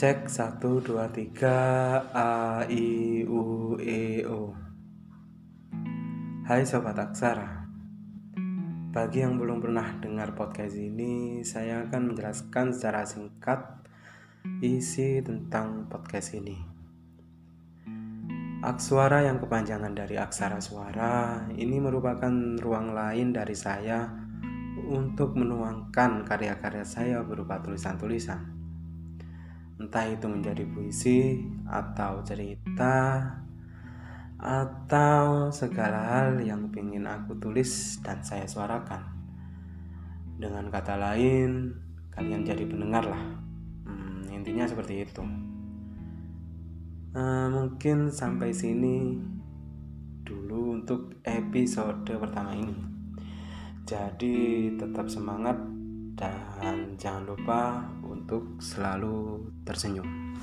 Cek 1, 2, 3 A, I, U, E, O. Hai Sobat Aksara Bagi yang belum pernah dengar podcast ini Saya akan menjelaskan secara singkat Isi tentang podcast ini. Akswara yang kepanjangan dari aksara suara Ini merupakan ruang lain dari saya Untuk menuangkan karya-karya saya berupa tulisan-tulisan entah itu menjadi puisi atau cerita atau segala hal yang ingin aku tulis dan saya suarakan. Dengan kata lain, kalian jadi pendengar lah. Hmm, intinya seperti itu. Uh, mungkin sampai sini dulu untuk episode pertama ini. Jadi tetap semangat dan jangan lupa untuk selalu tersenyum.